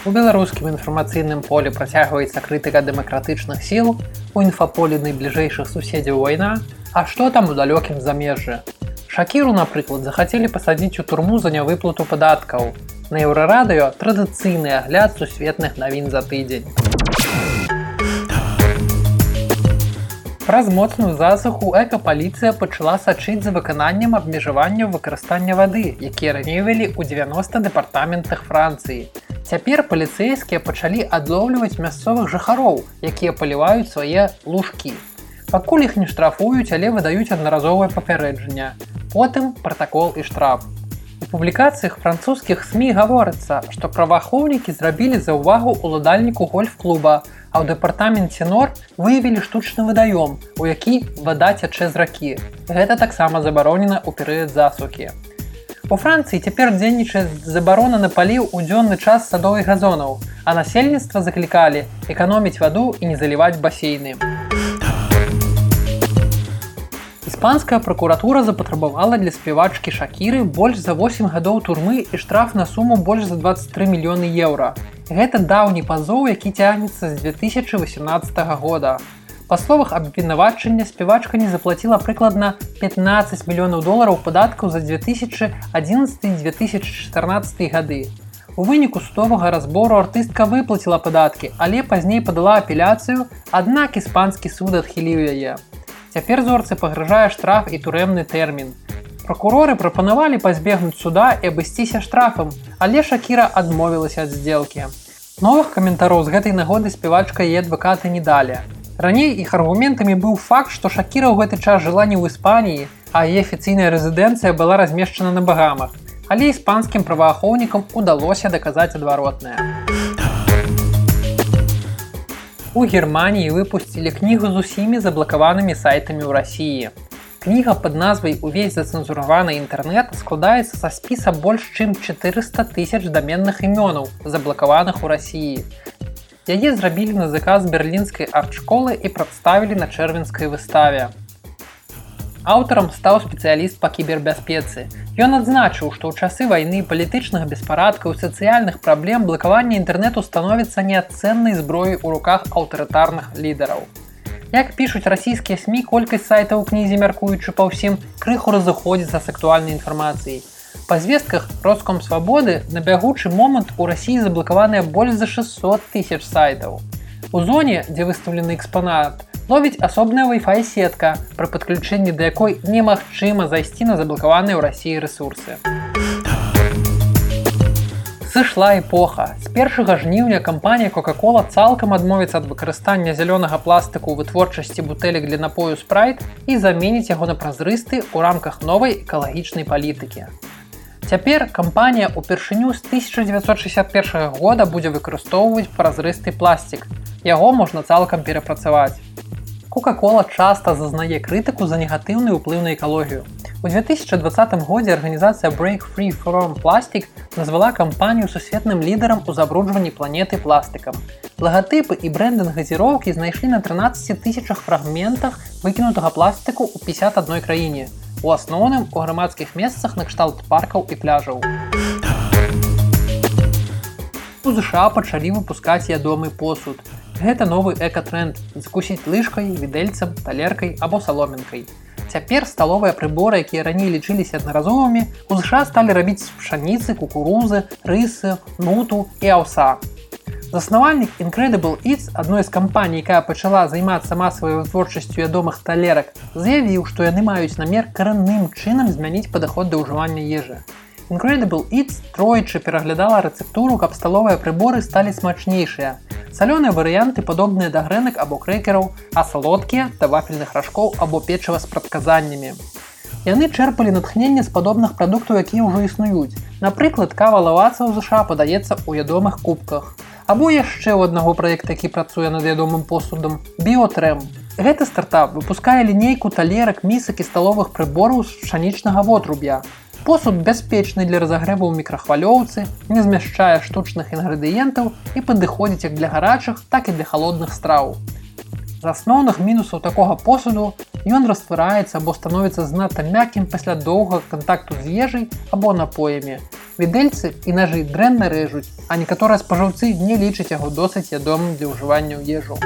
У беларускім інфармацыйным полі працягваецца крытыка дэмакратычных сіл, у інфаполі найбліжэйшых суседзяў вайна, А што там у далёкім замежжы? Шакіру, напрыклад, захацелі пасадзіць у турму за нявыплату падаткаў. На еўрарадыё традыцыйны агляд сусветных навін за тыдзень. Праз моцную засуху экапаліцыя пачала сачыць за выкананнем абмежаванняў выкарыстання вады, якія раней вялі ў 90 дэпартаментах Францыі. Цяпер паліцэйскія пачалі адлоўліваць мясцовых жыхароў, якія паліваюць свае лужкі. Пакуль іх не штрафуюць, але выдаюць аднаразовае папярэджанне. Потым пратакол і штраф. У публікацыях французскіх СМ гаворыцца, што праваахоўнікі зрабілі за ўвагу ўладальніку гольф-клуба, а ў дэпартаменце нор выявілі штучны вадаём, у які вада цячэ з ракі. Гэта таксама забаронена ў перыяд засукі. У Францыі цяпер дзейнічае забарона на паліў у дзённы час садовых газонаў, а насельніцтва заклікалі эканоміць ваду і не заліваць басейны. Іспанская пракуратура запатрабавала для спявачкі шакіры больш за 8 гадоў турмы і штраф на суму больш за 23 мільёны еўра. Гэта даўні пазоў, які цягнецца з 2018 года. Па словах абвінавачання спявачка не заплаціла прыкладна 15 мільёнаў долараў падаткаў за 2011-2014 гады. У выніку судовага разбору артыстка выплаціла падаткі, але пазней падала апеляцыю, аднак іспанскі суд адхіліў яе. Цяпер зорцы пагражае штраф і турэмны тэрмін. Пракуроры прапанавалі пазбегнуць суда і абысціся штрафам, але Шакіра адмовілася ад здзелкі. Новых каментароў з гэтай нагоды спявачка і адвакаты не далі. Раней іх аргументамі быў факт, што Шакіра ў гэты час жыла не ў Іспаніі, а яе афіцыйная рэзідэнцыя была размешчана на багамах. Але іспанскім праваахоўнікам удалося даказаць адваротнае. У Геррманіі выпусцілі кнігу з усімі заблакаванымі сайтамі ў рассіі. Кніга пад назвай увесь зацэнзураваны інтэрнэт складаецца са спіса больш чым 400 тысяч даменных імёнаў, заблакаваных у рассіі. Яе зрабілі на заказ берлінскай арт-школы і прадставілі на чэрвенскай выставе. Аўтарам стаў спецыяліст па кібербяспецы. Ён адзначыў, што ў часы вайны палітычных беспарадкаў сацыяльных праблем блакаванне інтэрнэту становіцца неацэннай зброі ў руках аўтарытарных лідараў. Як пішуць расійскія сМ колькасць сайтаў у кнізе мяркуючы па ўсім крыху разыходзіцца з актуальнай інфармацыяй. Па звестках роском свабоды на бягучы момант у рассіі заблакаваныя больш за 600 тысяч сайтаў. У зоне, дзе выстаўлены экспанат, ловіць асобная Wi-Fi сетка, пры падключэнні да якой немагчыма зайсці на заблакаваныя ў рассіі ресурсы. Сышла эпоха. З першага жніўня кампанія Кока-кола цалкам адмовіцца ад выкарыстання зялёнага пластыку ў вытворчасці бутэлек для напою спрайт і заменіць яго на празрысты ў рамках новай экалагічнай палітыкі. Цяпер кампанія ўпершыню з 1961 года будзе выкарыстоўваць празрысты пластик. Яго можна цалкам перапрацаваць. Кока-кола часта зазнае крытыку за негатыўны ўплыў на экалогію. У 2020 годзе арганізацыя Break Free From Plastic назвала кампанію сусветным лідарам у забруджванні планеты пластыкам. Лагатыпы і брэндынг газіроўкі знайшлі на 13 тысячах фрагментах выкінутага пластыку ў 51 краіне. У асноўным у грамадскіх месцах накшталт паркаў і пляжаў. У ЗША пачалі выпускаць ядомы посуд. Гэта новы экатренд закусіць лыжкай, відэльцам, талеркай або саломінкай. Цяпер сталовыя прыборы, якія раней лічыліся аднаразовымі, у ЗША сталі рабіць з пшаніцы, кукурузы, рысы, нуту і аўса. Заснавальнік Incredible Eats адной з кампаній, якая пачала займацца масавай вытворчасцю ядомых талерак, заявіў, што яны маюць намер карэнным чынам змяніць падаход да ўжывання ежы. Incredible Eats тройчы пераглядала рэцэптуру, каб сталовыя прыборы сталі смачнейшыя. Салёныя варыянты падобныя да грэнак або крэкераў, а салодкія да вафельных ражкоў або печыва з прадказаннямі. Яны чэрпалі натхненне з падобных прадуктаў, якія ўжо існуюць. Напрыклад, кава лаваца ў ЗША падаецца ў ядомых кубках. Або яшчэ ў аднаго праекта, які працуе над ядомым посудам біотрэм. Гэты стартап выпускае лінейку талерак місак і сталовых прыбораў з пшанічнага вотруб'я. Посуд бяспечны для разагрэву ў мікрахвалёўцы, не змяшчае штучных інгрэдыентаў і падыходзіць як для гарачых, так і для халодных страў. З асноўных мінусаў такога посуду ён раствараецца або становіцца знато мяккім пасля доўга кантакту з ежай або напоямі. Відэльцы і нажы дрэнна рэжуць, а некаторыя спажыўцы не лічаць яго досыць ядомым для ўжывання ў ежу.